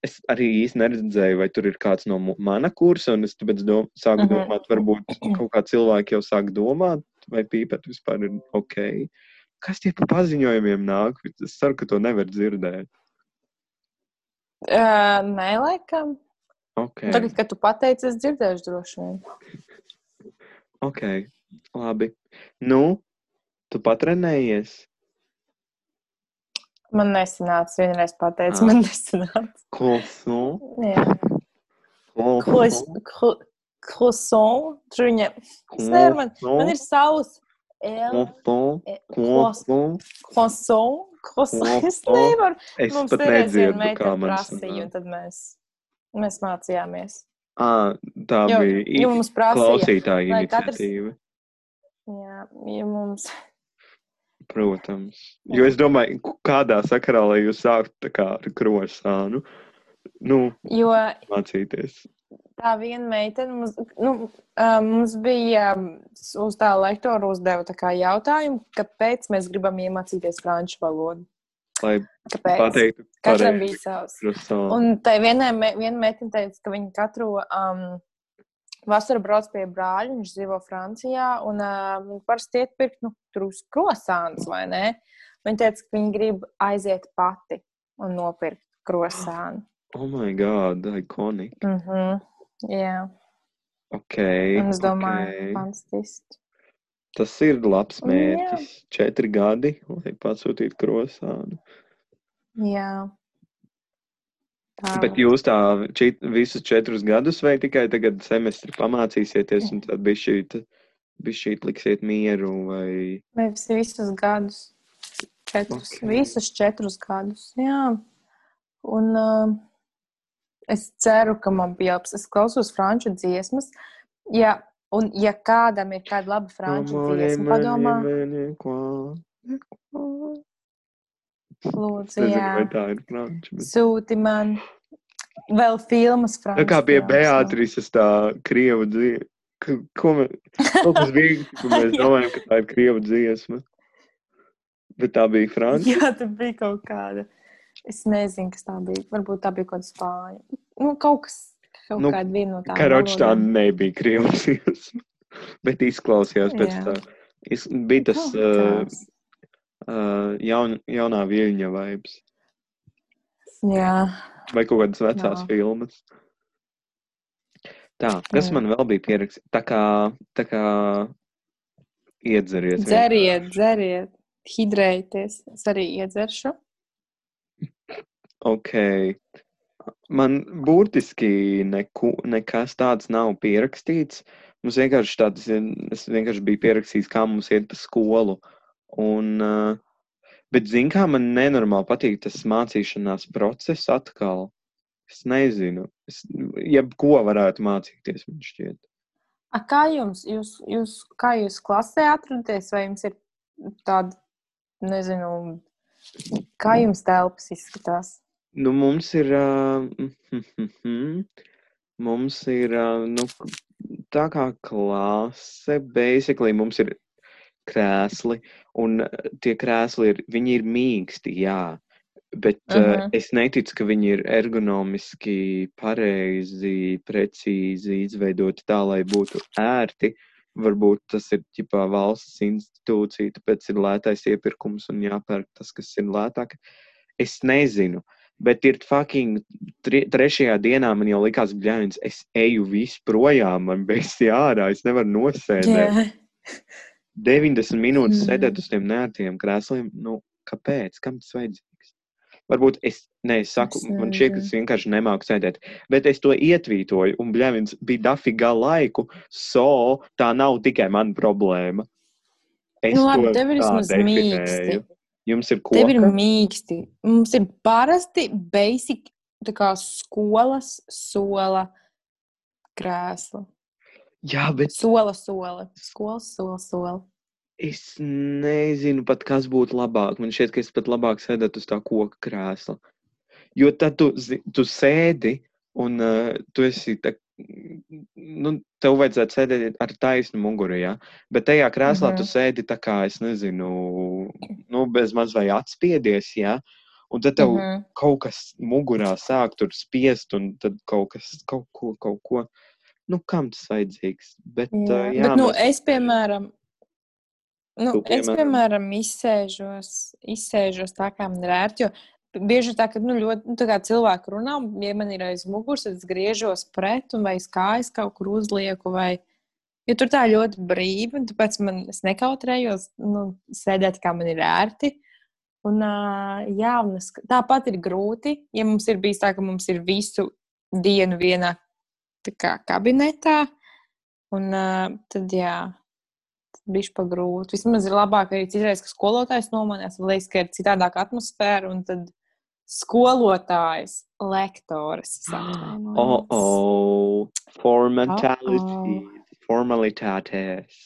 es arī īsti neredzēju, vai tur ir kāds no mana kursa, un es tāpēc dom, sāku Mhm. domāt, varbūt kaut kā cilvēki jau sāk domāt, vai pīpēt vispār ir ok. Kas tie pa paziņojumiem nāk? Es ceru, ka to nevar dzirdēt. Uh, nē, laikam. Ok, Tagad, kad tu pateici, es dzirdēšu droši vien. ok, labi. Nu, tu patrenējies? Man nesanāca, vienreiz pateici, Ah. man nesanāca. Croissant? Jā. Croissant? Croissant. Viņa. Es nevaru, man, man ir savs. Croissant? e, Croissant? Croissant. Croissant. Es nevaru. Es Mums pat nedzirdu, kā man prasīja, un tad mēs, mēs mācījāmies. Ā, tā Jo, bija jo mums prasīja, klausītāja lai katrs- iniciatīva. jā, ja mums, Protams. Jo es domāju, kādā sakarā, lai jūs sāktu tā ar krosānu, nu, jo mācīties. tā viena meitene, mums, nu, mums bija uz tā lektora uzdeva tā jautājumu, kāpēc mēs gribam iemācīties franču valodu. Lai Kāpēc? pateiktu, Katram bija savs. Un tai vienai viena meitene teica, ka viņa katru um, vasaru brauc pie brāļa, viņš dzīvo Francijā, un uh, viņa parasti iet pirkt nu, tur uz krosāns, vai ne? Viņa teica, ka viņa grib aiziet pati un nopirkt krosānu. Oh my god, iconic. Mm -hmm. Jā, Ok. un es domāju, ok. fantastiski. Tas ir labs Jā. mērķis. Četri gadi, lai pasūtītu krosānu. Jā. Tā Bet jūs tā čit, visus četrus gadus vai tikai tagad semestri pamācīsieties un tad bija šī, bija šī liksiet mieru vai... Nevis visus gadus. Četrus, Ok. okay. Visus četrus gadus. Jā. Un uh, es ceru, ka man bija labs. Es klausos franču dziesmas. Ja, un, ja kādam ir kāda laba franču dziesma, padomā, lūdzu, Nezinu, jā. vai tā ir franču. Bet... Sūti man vēl filmas franču. Tā kā pie. Beatrices tā krievu dziesma. Ko mēs, kaut kas bija, ka mēs domājam, ka tā ir krievu dziesma. Bet tā bija franču. Jā, tā bija kaut kāda. Es nezinu, kas tā bija. Varbūt tā bija kaut kāda spāņu. Nu, kaut kas, kaut Nu, kāda viena no tām. Karoči tā nebija krievu dziesma. Bet izklausījās pēc Jā. tā. Bija tas kāds. uh, jaun, jaunā viļņa vibes. Jā, Vai kaut kādas vecās Jā. filmas. Tā, kas Mm. man vēl bija pierakstīts? Tā kā, tā kā iedzeriet. dzeriet, dzeriet, hidrējieties. Es arī iedzeršu. Ok. Man burtiski neku, nekas tāds nav pierakstīts. Mums vienkārši tāds, es vienkārši biju pierakstījis, kā mums iet pa skolu. Un, uh, bet, zin kā, man nenormāli patīk tas mācīšanās process atkal. Es nezinu, es, jebko varētu mācīties, man šķiet. A, kā jums, jūs, jūs, kā jūs klasē atrodaties, vai jums ir tāda, nezinu, kā jums telpas izskatās? Nu, mums ir, uh, mums ir, uh, nu, tā kā klase, basically mums ir krēsli, un uh, tie krēsli ir, viņi ir mīksti, jā, bet uh, Mhm. es neticu, ka viņi ir ergonomiski pareizi, precīzi izveidoti tā, lai būtu ērti. Varbūt tas ir ģipā valsts institūcija, tāpēc ir lētais iepirkums un jāpērk tas, kas ir lētāk. Es nezinu, bet ir fucking tri, trešajā dienā man jau likās, bļāvis, es eju visu projām, man beigas ārā, es nevaru nosēdēt. 90 minūtes Mm. sēdēt uz tiem nērtiem krēsliem. Nu, kāpēc? Kam tas vajadzīgs? Varbūt es, ne, es saku, Es man šķiet, ka es vienkārši nemāku sēdēt. Bet es to ietvītoju, un bļāvis bija dafīgā laiku, so tā nav tikai mana problēma. Es Nu, labi, tev ir vismaz mīksti. Jums ir Tev ir mīksti. Mums ir parasti basic, tā kā skolas sola krēsla. Jā, bet Sola, sola. Skolas sola, sola. es nezinu pat, kas būtu labāk. Man šķiet, ka es pat labāk sēdētu uz tā koka krēsla. Jo tad tu, tu sēdi un uh, tu esi. Tā, nu, tev vajadzētu sēdēt ar taisnu muguru, ja? bet tajā krēslā Mhm. tu sēdi tā kā, es nezinu, nu, bez maz vai atspiedies, ja? un tad tev Mhm. kaut kas mugurā sāk tur spiest, un tad kaut kas, kaut ko, kaut ko. Nu, kam tas vajadzīgs? Bet, Jā, uh, jā, bet, nu, mēs- es, piemēram, nu, Tu, es, piemēram? piemēram, izsēžos, izsēžos tā, kā man ir ērti. Bieži tā, ka nu, ļoti, nu, tā kā cilvēki runā, un, ja man ir aiz muguras, tad es griežos pret, un vai kājas kaut kur uzlieku. Vai... Jo tur tā ļoti brīvi, un tāpēc man es nekautrējos nu, sēdēt, kā man ir ērti. Un, jā, un es, tāpat ir grūti, ja mums ir bijis tā, ka mums ir visu dienu vienā kā, kabinetā. Un uh, tad, jā, bija pa grūti. Vismaz ir labāk arī citreiz, ka skolotājs nomainās. Man liekas, ka ir citādāka atmosfēra. Un tad skolotājs, lektors. Oh, oh, formalitātes. Uh-oh. Formalitātes.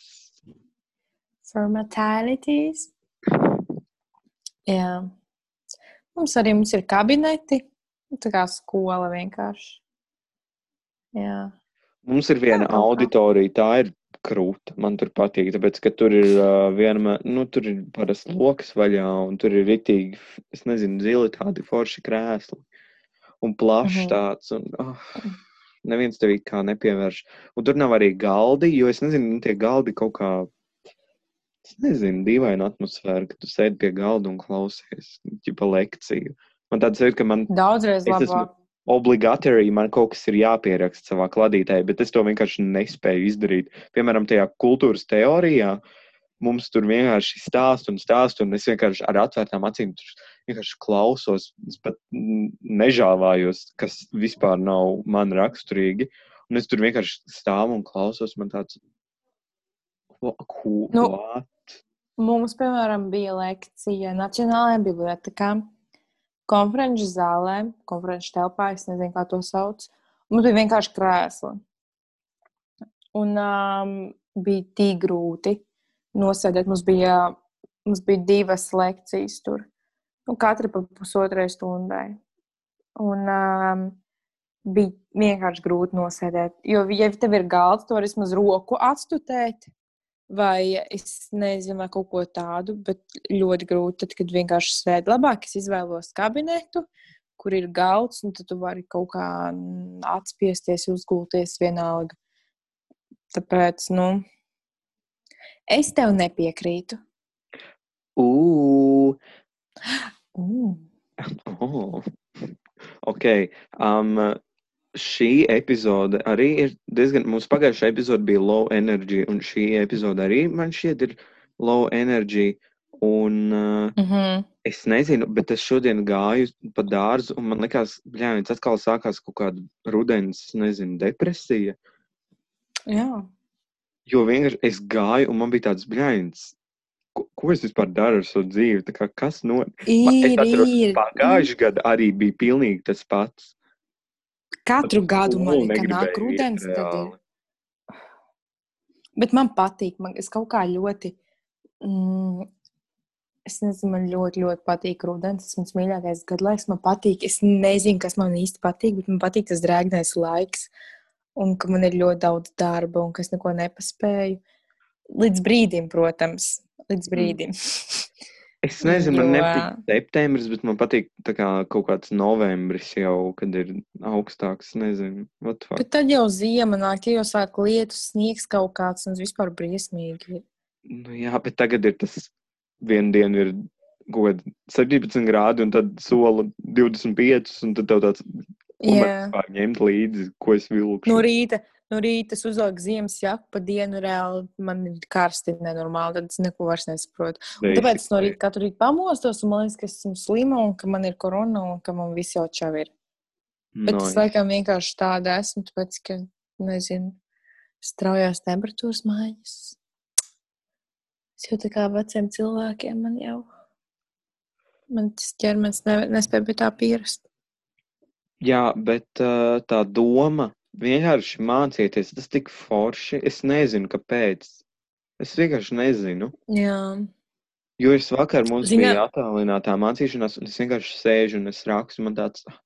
Formalitātes. Jā. Mums arī mums ir kabineti. Tā kā skola vienkārši. Jā. Mums ir viena auditorija, tā ir krūta. Man tur patīk, tāpēc, ka tur ir uh, vienmēr, nu, tur ir parasti lokas vaļā, un tur ir ritīgi, es nezinu, zili tādi forši krēsli. Un plašs Mhm. tāds, un oh, neviens tev kā nepievērš. Un tur nav arī galdi, jo es nezinu, nu, tie galdi kaut kā, es nezinu, dīvaina atmosfēra, ka tu sēdi pie galda un klausies, ķipa lekciju. Man tāds ir, ka man Daudzreiz Es esmu- labāk. Obligāti man kaut kas ir jāpieraksta savā kladītē, bet es to vienkārši nespēju izdarīt. Piemēram, tajā kultūras teorijā mums tur vienkārši stāst un stāst, un es vienkārši ar atvērtām acīm vienkārši klausos, es pat nežāvājos, kas vispār nav man raksturīgi. Un es tur vienkārši stāvu un klausos, man tāds? Nu? Mums, piemēram, bija lekcija Nacionālajā bibliotekā, konferenču zālē, konferenču telpā, es nezinu, kā to sauc. Mums bija vienkārši krēsli. Un um, bija tik grūti nosēdēt. Mums bija, mums bija divas lekcijas tur, un katra pa pusotrai stundai. Un um, bija vienkārši grūti nosēdēt. Jo, ja tev ir galds, tu vari vismaz roku atstutēt, vai es nezinu, vai kaut ko tādu, bet ļoti grūti. Tad, kad vienkārši sēdi labāk, es izvēlos kabinetu, kur ir galds, un tad tu vari kaut kā atspiesties, uzgulties vienalga. Tāpēc, nu, es tev nepiekrītu. Ugh! Mm. Oh. Ok. Um, šī epizode arī ir diezgan. Mums pagājušā epizode bija low energy, un šī epizode arī man šķiet ir low energy. Un uh, Mm -hmm. es nezinu, bet es šodien gāju pa dārzu, un man liekas, ka viņš atkal sākās kaut kāda rudens, nezinu, depresija. Jā, Jo vienkārši es gāju, un man bija tāds brīnums, ko, ko es vispār daru ar savu dzīvi. Kā, kas no Man- es ir. atceros, ir. pagājušajā gadā arī bija pilnīgi tas pats. Katru gadu man Skolu ir, nāk rudens, ir. Bet man patīk, man es kaut kā ļoti. Mm, es nezinu, man ļoti, ļoti patīk rudens. Tas mans mīļākais gadlaiks. Man patīk, es nezinu, kas man īsti patīk, bet man patīk tas drēgnais laiks. Un ka man ir ļoti daudz darba un ka es neko nepaspēju. Līdz brīdim, protams, līdz brīdim. Es nezinu, man nepatīk septembris, bet man patīk kā kaut kāds novembris jau, kad ir augstāks. Nezinu. Bet tad jau ziema nāk, ja jau sāk lietus, sniegs kaut kāds un vispār briesmīgi. Nu, jā, bet tagad ir tas viena diena ir kaut kāda 17 grādi, un tad sola 25, un tad tev tāds ko man ņemt līdzi, ko es vilkšu. No rīta, no rīta es uzvelku ziemas jaku, pa dienu reāli man ir karsti nenormāli, tad es neko vairs nesaprotu. Un tāpēc es no rīta katru rītu pamostos, un man liekas, ka esmu slima un ka man ir korona un ka man viss jau čau ir. Bet Nice. es laikam vienkārši tāda esmu, tāpēc, ka, nezinu, straujās temperatūras maiņas. Es jau tā kā veciem cilvēkiem man jau, man tas ķermenis ne, nespēja pie tā pierast. Jā, bet tā doma vienkārši mācīties, tas tik forši. Es nezinu, kāpēc. Es vienkārši nezinu. Jā, Jo es vakar mums Zināt- bija attālinātā mācīšanās, un es vienkārši sēžu un es rakstu. Man tāds, "Ah,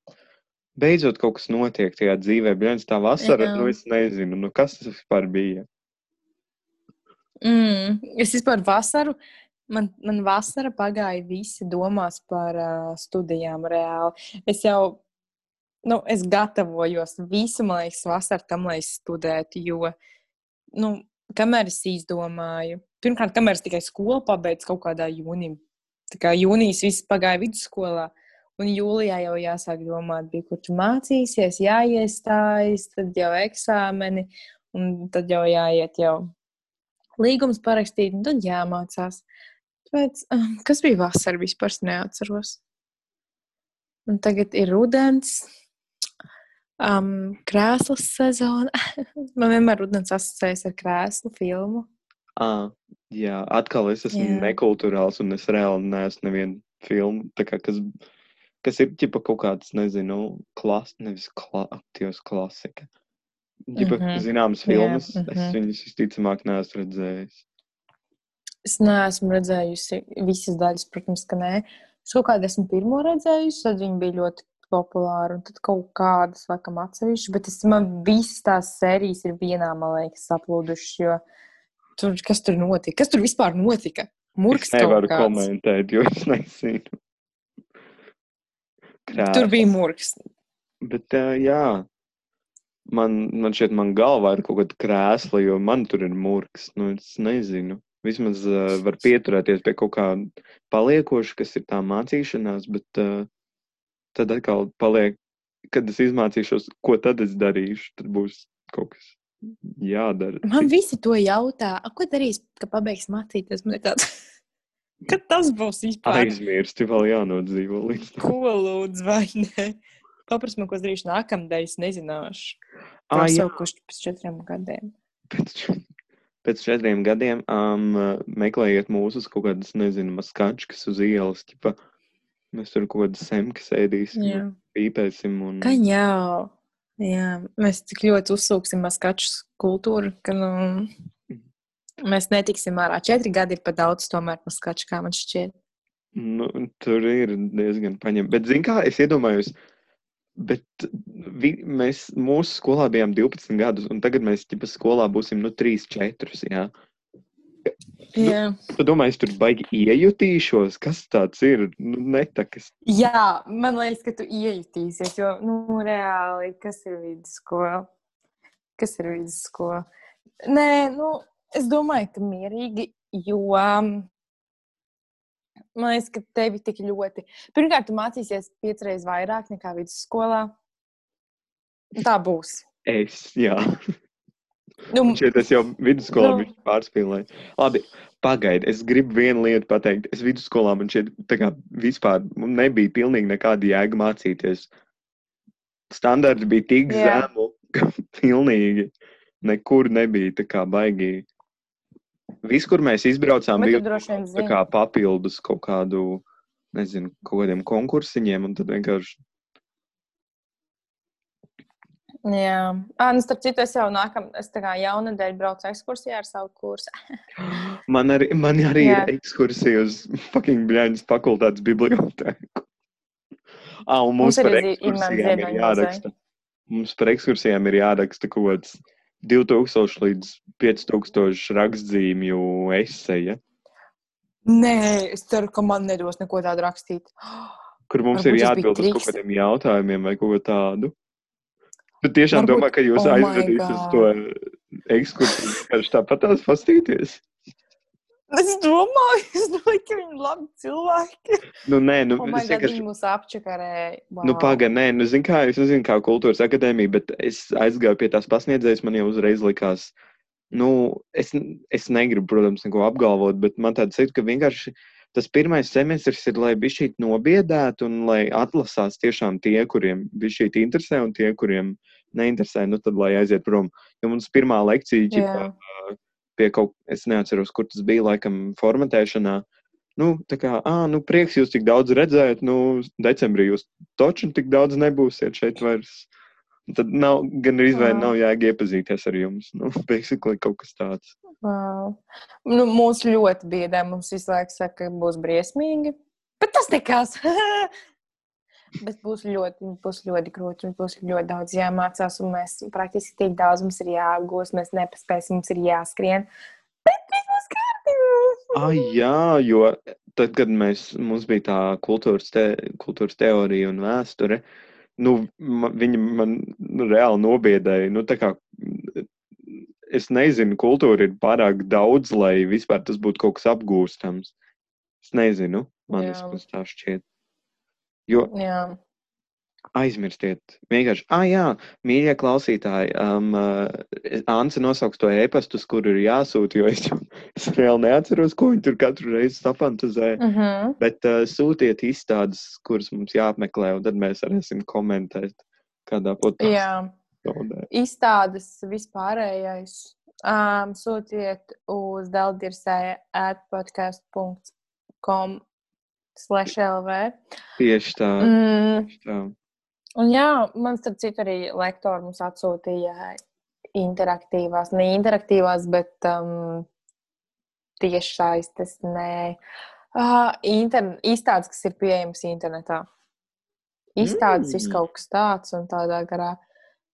beidzot kaut kas notiek tajā dzīvē. Bļaņas tā vasara, Jā. nu es nezinu, nu kas tas vispār bija. Mm, es vispār vasaru, man, man vasara pagāja visi domās par uh, studijām reāli. Es jau, nu, es gatavojos visu, man liekas, vasaru tam, lai es studētu, jo, nu, kamēr es izdomāju, pirmkārt, kamēr es tikai skolu pabeidzu kaut kādā jūnijā. Tā kā jūnijas viss pagāja vidusskolā, un jūlijā jau jāsāk domāt, bija, kur tu mācīsies, jāiestājas, tad jau eksāmeni, un tad jau jāiet jau līgums parakstīt, un tad jāmācās. Tāpēc, ah, kas bija vasara vispār, neatceros. Un tagad ir rudens, um, krēslas sezona. Man vienmēr rudens asociējas ar krēslu filmu. À, jā, atkal es esmu Jā. nekulturāls, un es reāli neesmu nevienu filmu, kā, kas, kas ir ģipa kaut kāds, nezinu, klas, nevis kla, aktīvs klasika. Ģipa, Mhm. zināmas Jā, filmas, es mhm. viņas visticamāk neesmu redzējis. Es neesmu redzējusi visas daļas, protams, ka nē. Es kaut kādu esmu pirmo redzējusi, tad viņi bija ļoti populāri, un tad kaut kādas, laikam, atsevišķas, bet es, man visas tās sērijas ir vienā, man liekas, saplūdušas, jo tur, kas tur notika? Kas tur vispār notika? Murks es nevaru komentēt, jo es nezinu. Krēsls. Tur bija murks. Bet, uh, jā, man, man šķiet, man galvā ir kaut kāda krēsla, jo man tur ir murgs. Nu, es nezinu. Vismaz uh, var pieturēties pie kaut kā paliekoša, kas ir tā mācīšanās, bet uh, tad atkal paliek, kad es izmācīšos, ko tad es darīšu, tad būs kaut kas jādara. Man visi to jautā, "A, ko darīs, kad pabeigs mācīties. Tāds, kad tas būs vispār. Aizmirsti, vēl jānodzīvo līdz tam. Ko lūdzu, vai ne? Paprasti man, ko darīšu nākamnedēļ, es nezināšu. Ah, jā, Prasaukuši pēc četriem gadiem. pēc, pēc četriem gadiem um, meklējiet mūsu kaut kādas, nezinu, maskačkas uz ielas. Ķipa, mēs tur kaut kādas semkas ēdīsim, Jā. pīpēsim. Un... Kā jau? Jā, mēs tik ļoti uzsūksim maskaču kultūru, ka nu, mēs netiksim ārā. Četri gadi ir pa daudz, tomēr maskaču, kā man šķiet. Nu, tur ir diezgan paņemts. Bet, zināmā kā, es iedomājos, bet vi, mēs mūsu skolā bijām 12 gadus, un tagad mēs ķipa skolā būsim nu, 3, 4. Jā. Jā. Tu domā, es tur baigi iejutīšos, kas tāds ir? Nu, netakas. Jā, man liekas, ka tu iejutīsies, jo, nu, reāli, kas ir vidusskola? Kas ir vidusskola? Nē, nu, es domāju, ka mierīgi, jo um, man liekas, ka tevi tik ļoti. Pirmkārt, tu mācīsies piecreiz vairāk nekā vidusskolā. Tā būs. Es, jā. Nu, Šeit es jau vidusskolā Nu. pārspīlēju. Labi, pagaidi, es gribu vienu lietu pateikt. Es vidusskolā man šeit tā kā vispār nebija pilnīgi nekāda jēga mācīties. Standarts bija tik Jā. zemu, ka pilnīgi nekur nebija tā kā baigi. Viss, kur mēs izbraucām, bet bija papildus kaut kādu, nezinu, kaut kādiem konkursiņiem, un tad vienkārši Jā, ah, nu, starp citu, es jau nākamā, es tā kā jaunadēļ braucu ekskursijā ar savu kursu. Man arī, man arī Jā. ir ekskursija uz fucking Bļaņas fakultātes bibliotēku. Ah, un mums, Mums par ekskursijām ir Ziemeņmuzejā. jāraksta. Mums par ekskursijām ir jāraksta kaut kāds 2000 līdz 5000 rakstzīmju eseja, Nē, es ceru, ka man nedos neko tādu rakstīt. kur mums Varbūt ir jāatbild uz kaut kādiem jautājumiem vai ko tādu. Tu tiešām Varbūt- domā, ka jūs Oh aizvedīs uz to ekskursiju, vienkārši tāpat tās pastīties? Es domāju, es domāju, ka viņi ir labi cilvēki. Nu, nē, nu, Oh, es vienkārši viņi mūs apčakarēja. Wow. Nu, pagaidi, nē, nu, zinu, kā, es nezinu, kā kultūras akadēmija, bet es aizgāju pie tās pasniedzējas, man jau uzreiz likās, nu, es, es negribu, protams, neko apgalvot, bet man tāds ir, ka vienkārši tas pirmais semestris ir, lai šī nobiedētu un lai atlasās tiešām tie, kuriem šī interesē un tie, kuriem neinteresē, nu, tad lai aiziet prom. Jo mums pirmā lekcija, ģipa, Jā. pie kaut, es neatceros, kur tas bija, laikam, formatēšanā. Nu, tā kā, ah, nu, prieks jūs tik daudz redzēt, nu, decembrī jūs taču tik daudz nebūsiet šeit vairs. Tad nav, gan arī Jā. nav jēga iepazīties ar jums. Nu, basically kaut kas tāds. Wow. Nu, mūs ļoti biedē. Mums visu laiku saka, ka būs briesmīgi. Bet tas nekas. Bet būs ļoti, būs ļoti grūti. Mums būs ļoti daudz jāmācās, un mēs praktiski tik daudz mums ir jāapgūst. Mēs nepaspēsim, mums ir jāskrien. Bet viss būs kārtībā. Ah, jā, jo tad, kad mēs, mums bija tā kultūras, te, kultūras teorija un vēsture, nu, ma, viņi man nu, reāli nobiedēja. Nu, tā kā, es nezinu, kultūra ir pārāk daudz, lai vispār tas būtu kaut kas apgūstams. Es nezinu, man tas tā šķiet. Jo Jā. aizmirstiet, vienkārši, ah, jā, mīļie klausītāji, um, uh, Anse nosauks to e-pastu, uz kuru ir jāsūta, jo es, es reāli neatceros, ko viņi tur katru reizi sapantazē. Uh -huh. Bet uh, sūtiet izstādes, kuras mums jāapmeklē, un tad mēs varēsim komentēt kādā podkāstā. Izstādes vispārējais. Um, sūtiet uz Daldirsē atpodcast.com slash LV. Tieši tā. Mm, Tieši tā. un jā, man starp citu arī lektori mums atsūtīja interaktīvās, ne interaktīvās, bet um, tieši saistes, nē. Uh, inter, izstādes, kas ir pieejamas internetā. Izstādes mm. Mm. kaut kas tāds un tādā garā.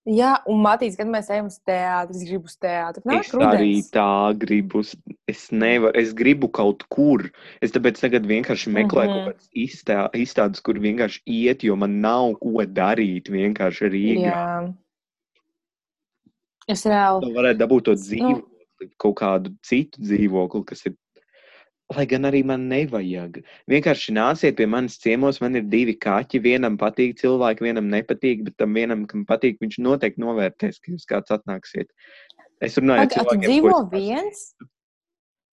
Jā, un Matīs, kad mēs ejam uz teātri, es gribu uz teātri. Nāk Es arī rudens. tā gribu. Es nevaru, es gribu kaut kur. Es tāpēc tagad vienkārši meklēju Mhm. kaut kādas izstā, izstādes, kur vienkārši iet, jo man nav ko darīt vienkārši Rīgā. Jā. Es reāli. Tu varētu dabūt to Nu. dzīvokli, kaut kādu citu dzīvokli, kas ir lai gan arī man nevajag. Vienkārši nāciet pie manis ciemos, man ir divi kaķi. Vienam patīk cilvēki, vienam nepatīk, bet tam vienam, kam patīk, viņš noteikti novērtēs, ka jūs kāds atnāksiet. Es runāju ar cilvēkiem, dzīvo ko viens?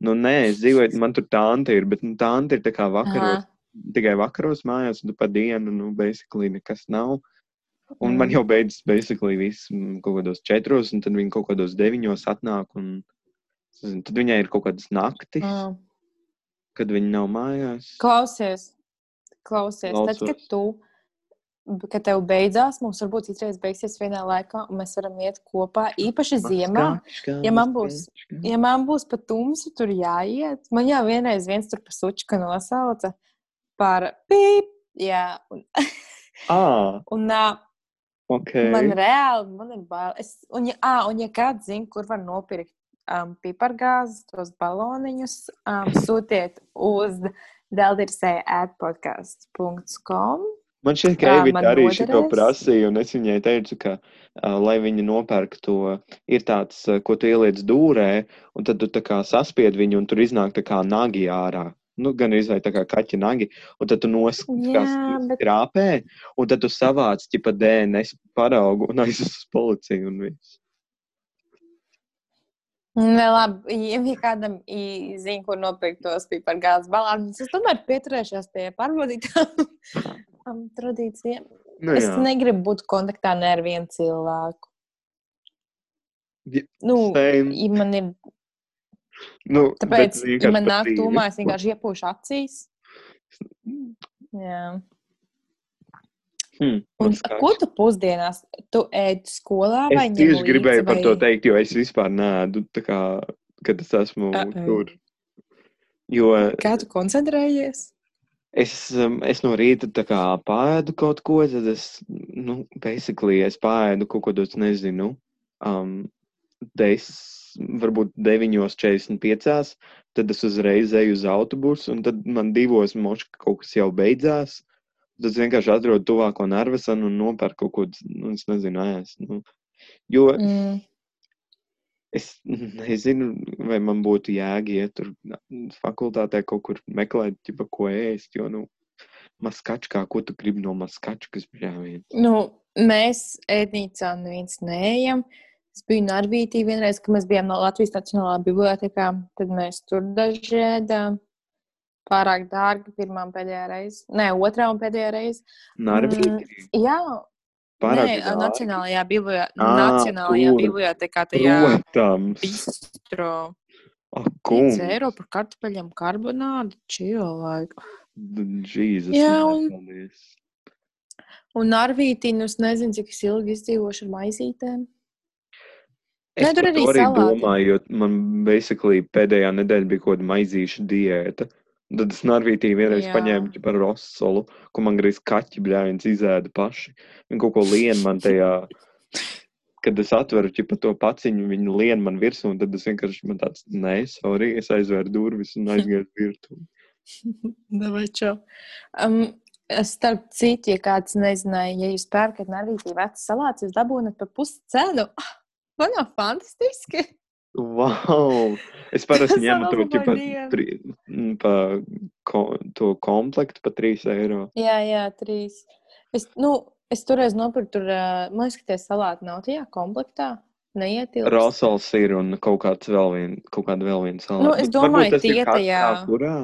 Nu, nē, es dzīvoju, man tur tāda ir, bet nu, tāda ir tā kā vakaros, Aha. tikai vakaros mājās, un tu pa dienu, nu, basically nekas nav. Un man Mm. jau beidzas, basically, viss mm, kaut kādos četros, un tad viņi kaut kādos deviņos atnāk, un es nezinu, tad viņai ir kaut kādas naktis, Mm. Kad viņi nav mājās. Klausies, klausies. Tad, kad Klausos. tu, kad tev beidzās, mums varbūt citreiz beigsies vienā laikā, un mēs varam iet kopā, īpaši ziemā. Ja man būs- maskačka. Ja man būs pat tumsa, tur jāiet. Man jau vienreiz viens tur pa sučka nosauca par pīp. Jā, un, Ā, un ā, ok. man reāli man ir bail. Es, un, ja, ā, un ja kāds zina, kur var nopirkt um, pipargāzes, tos baloniņus, um, sūtiet uz deldirsē atpodcast.com. Man šķiet, ka man arī šo prasīja, un es viņai teicu, ka, uh, lai viņa nopērk to, ir tāds, uh, ko tu ieliec dūrē, un tad tu tā kā saspied viņu, un tur iznāk tā kā nagi ārā. Nu, gan izvēlēt tā kā kaķa nagi, un tad tu noskatās Jā, bet- krāpē, un tad tu savāc ķipa DNS paraugu un aizes uz policiju un viss. Nē, labi, ja kādam i- zina, kur nopirkt tos pipargāzes balānus, es tomēr pieturēšos pie pārbaudītām um, tradīcijām. Nu, Es jā. negribu būt kontaktā ne ar vienu cilvēku. Ja, Nu, ja man ir, Nu, tāpēc, bet ja man nāk tūmā, es vienkārši iepūšu acīs. Jā. Hmm, Un, ko tu pusdienās? Tu ēdi skolā vai Es tieši gribēju līdzi, par vai... to teikt, jo es vispār nēdu, kā, kad es esmu Uh-oh. tur. Jo Kā tu koncentrējies? es, um, es no rīta kā pāēdu kaut ko, tad es, nu, basically, es pāēdu kaut ko tādu, nezinu, um, des, varbūt 9.45, tad es uzreiz eju uz autobusu, un tad man divos moška kaut kas jau beidzās. Tad es vienkārši atrodu tuvāko nervesanu un nopērku kaut ko, nu, es nezinu, ēst. Nu. Jo Mm. Es nezinu, vai man būtu jēga iet tur fakultātē kaut kur meklēt, ķipa, ko ēst. Jo, nu, maskačkā, ko tu gribi no maskačkas bļāvien? Nu, mēs ēdnīcā neviens neejam. Es biju Narvītī vienreiz, kad mēs bijām no Latvijas Nacionālā bibliotekā. Tad mēs tur daži ēdām. Pārāk dārgi pirmā un pēdējā reize. Nē, otrā un pēdējā reize. Narvītī. Jā, Pārāk nē. Nacionālajā, biblio... Ā, Nacionālajā bibliotekā tajā bistro. Ak, 5 kungs. eiro par kartupeļiem karbonādu. Čilāk. Jēzus. Jā, un- paldies. Un Narvītī, nu es nezinu, cik es ilgi izdzīvošu ar maizītēm. Es Nē, tur arī arī salāti. domāju, jo man basically pēdējā nedēļa bija kaut kāda maizīša diēta. Tad es Narvītī vienreiz Jā. paņēmu par rosolu, ko man gribēja kaķi bļāviens izēda paši. Viņi kaut ko lien man tajā. Kad es atveru ķipa, to paciņu, viņi lien man virsū, un tad es vienkārši man tāds, nē, sorry, es aizvēru durvis un aizgāju uz virtuvi. Davai, čau. Um, starp citu, ja kāds nezināja, ja jūs pērkat Narvītī vecas salātus, jūs dabūnat par pusi cenu. Ah, Man jau fantastiski! Wow! Es parasti ņemu to labāk, tri, m, pa, ko, to komplektu par 3 eiro. Jā, jā, trīs. Es, nu, es toreiz nopirku, tur, man liekas, ka tie salāti nav tajā komplektā. Neietilpst. Rosals ir un kaut kāds vēl viens, kaut kāda vēl viena salāta. Nu, es domāju, ir tie tajā- Kurā?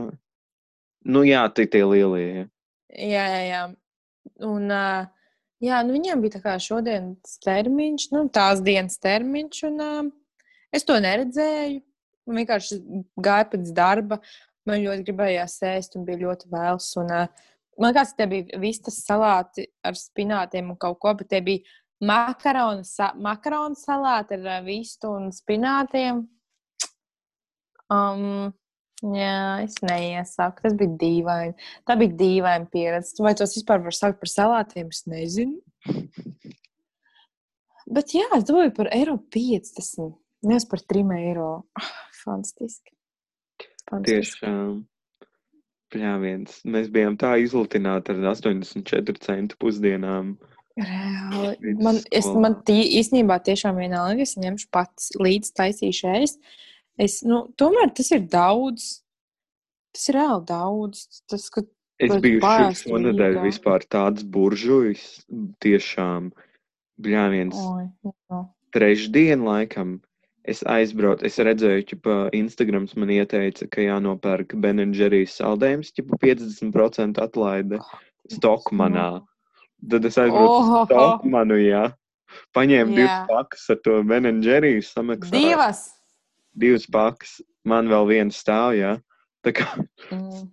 Nu jā, tie tie lielie. Jā, jā, jā. Un, uh, jā, nu viņiem bija tā kā šodienas termiņš, nu, tās dienas termiņš, un uh, es to neredzēju. Man vienkārši gāja pēc darba, man ļoti gribējās ēst, un bija ļoti vēls. Un, uh, man liekas, tie bija vistas salāti ar spinātiem un kaut ko, bet tie bija makaronu, sa makaronu salāti ar uh, vistu un spinātiem. Um, jā, es neiesaku. Tas bija dīvaini. Tā bija dīvaina pieredze. Vai tos vispār var saukt par salātiem? Es nezinu. Bet jā, es domāju par eiro 50. Nevis par 3 eiro. Ah, Fantastiski. Fantastiski. Tiešām. Pļāviens. Mēs bijām tā izlutināti ar 84 centu pusdienām. Reāli. Man, es, man tī, īstenībā tiešām vienalga, es ņemšu pats līdzi taisīšu ēst. Es, nu, tomēr tas ir daudz. Tas ir reāli daudz. Tas, ka Es biju šonadēļ vispār tāds buržujs, tiešām, bļāviens. Oi, jā. trešdien, laikam, es aizbraucu. Es redzēju, ka Instagrams man ieteica, ka jānopērk Benedžerijas saldējums, ja 50% atlaide Stokmanā. Tad es aizbraucu uz. Stokmanu, jā. Paņēmu Jā. divas pakas ar to Benedžerijas samaksāju. Divas! Divas pakas, man vēl viena stāv, jā. Tā kā Mm.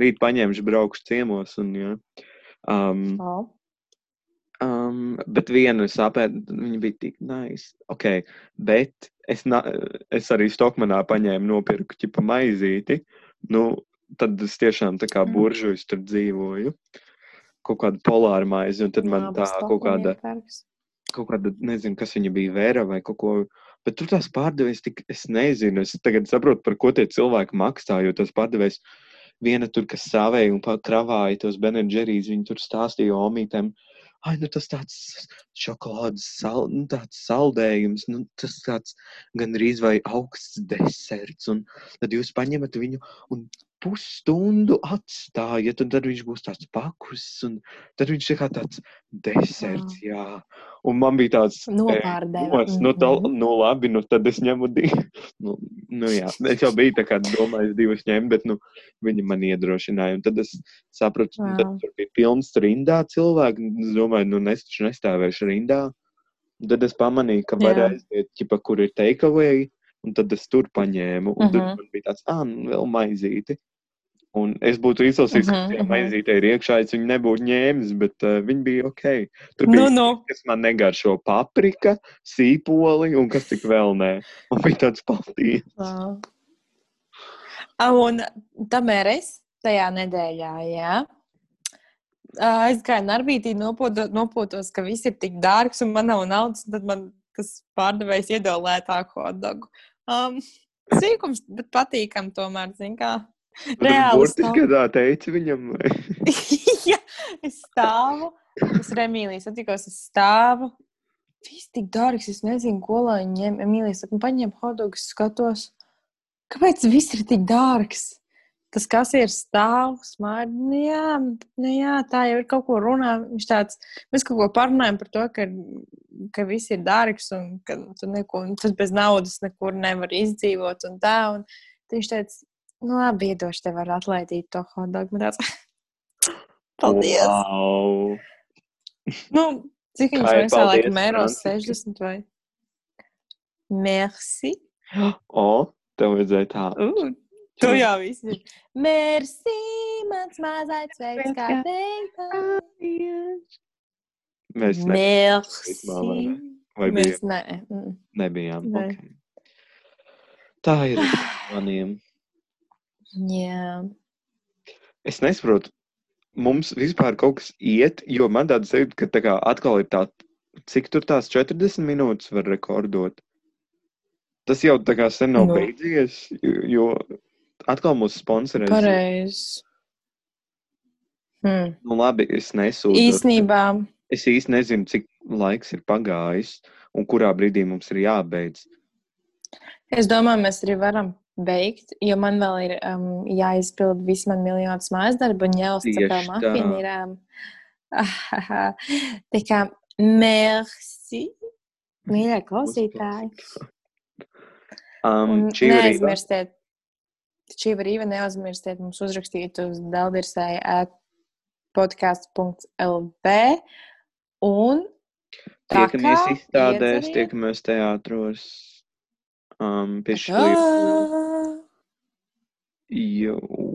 rīt paņemšu, braukšu ciemos un, jā. Um, Oh. Um, bet vienu es apēdu, viņa bija tik nice. Okay, bet es, na, es arī Stokmanā paņēmu, nopirku ķipa maizīti. Nu, tad es tiešām tā kā Mm. buržuļs tur dzīvoju. Kaut kāda polāra maize, un tad man tā kaut kāda, kaut kāda, nezinu, kas viņa bija, vēra vai kaut ko. Bet tur tās pārdevējas, tik, es nezinu, es tagad saprotu, par ko tie cilvēki maksā, jo tas pārdevējs viena tur, kas sāvēja un kravāja tos Benedžerijas, viņi tur stāstīja omītēm. Ai, nu tas tāds šokolādes sal, nu, tāds saldējums, nu, tas tāds gandrīz vai augsts deserts. Un tad jūs paņemat viņu un pusstundu atstājat, un tad viņš būs tāds pakus, un tad viņš ir kā tāds deserts, jā. Un man bija tāds, Nopārdeva. Nos, nu, tā, Mhm. nu, labi, nu, tad es ņemu divu. Nu, nu, jā, es jau biju tā kā domājis divus ņemt, bet nu, viņi man iedrošināja. Un tad es sapratu, ka Jā. tur bija pilns rindā cilvēki. un Es domāju, nu, es taču nestāvēšu rindā. Un tad es pamanīju, ka var aiziet, ķipa, kur ir takeaway, un tad es tur paņēmu. Un tad Mhm. man bija tāds, ah, nu, vēl maizīti. Un es būtu izlasījis, ka Mhm, mhm. maizītē ir iekšā, es viņu nebūtu ņēmis, bet uh, viņi bija ok. Tur Nu, bija nu. kas man negaršo paprika, sīpoli un kas tik vēl nē. Man bija tāds paldies. Jā. Un tomēr es tajā nedēļā, jā, aizgāju Narbītī, nopūtos, nopūtos, ka viss ir tik dārgs un man nav naudas, un tad man tas pārdevējs iedod lētāku hotdogu. Um, sīkums, bet patīkam tomēr, zin kā. Reāli Burtiski tā teica viņam. vai? ja es stāvu, es ar Emīliju satikos, es stāvu. Viss tik dārgs, es nezinu, ko lai ņem. Emīlija saka, "Nu, paņem hotdogus, skatos. Kāpēc viss ir tik dārgs? Tas kas ir stāvs, smārds. Nu, jā, nu, jā, tā jau ir kaut ko runā. Viņš tāds, mēs kaut ko parunājam par to, ka, ka viss ir dārgs un ka tu neko, tas bez naudas nekur nevar izdzīvot un tā. Un viņš teica, nu, labi, iedošu tev var atlaidīt to hotdogu. Paldies! Wow. Nu, cik viņš maksā, laikam, eiro Franciska? 60 vai? Merci. O, tev vajadzēja tā. Uh, tu jau viss ir. Merci, mans mazais veids, kā teikt. Mēs ne, Merci. vai bija, Mēs ne. mm. nebijām. Nē. Okay. Tā ir ar maniem. Jā. Es nesaprotu, mums vispār kaut kas iet, jo man tāds sajūta, ka tā kā atkal ir tā, cik tur tās 40 minūtes var rekordot. Tas jau tā kā sen nav Nu. beidzies, jo, atkal mūsu sponsorēs. Pareizi. Hmm. Nu, labi, es nesūdzu. Īsnībā, Es īsti nezinu, cik laiks ir pagājis un kurā brīdī mums ir jābeidz. es domāju, mēs arī varam beigt, jo man vēl ir um, jāizpild visi man miljonus mājas darbu un jāuzcep tā. ir. Um, tā kā, merci, mīļie klausītāji. Um, neaizmirstiet, šī var īva neaizmirstiet mums uzrakstīt uz deldirsai at podcasts.lv un Tiekamies izstādēs, iedzeriet- tiekamies teātros. Um, pie šī Tā. jau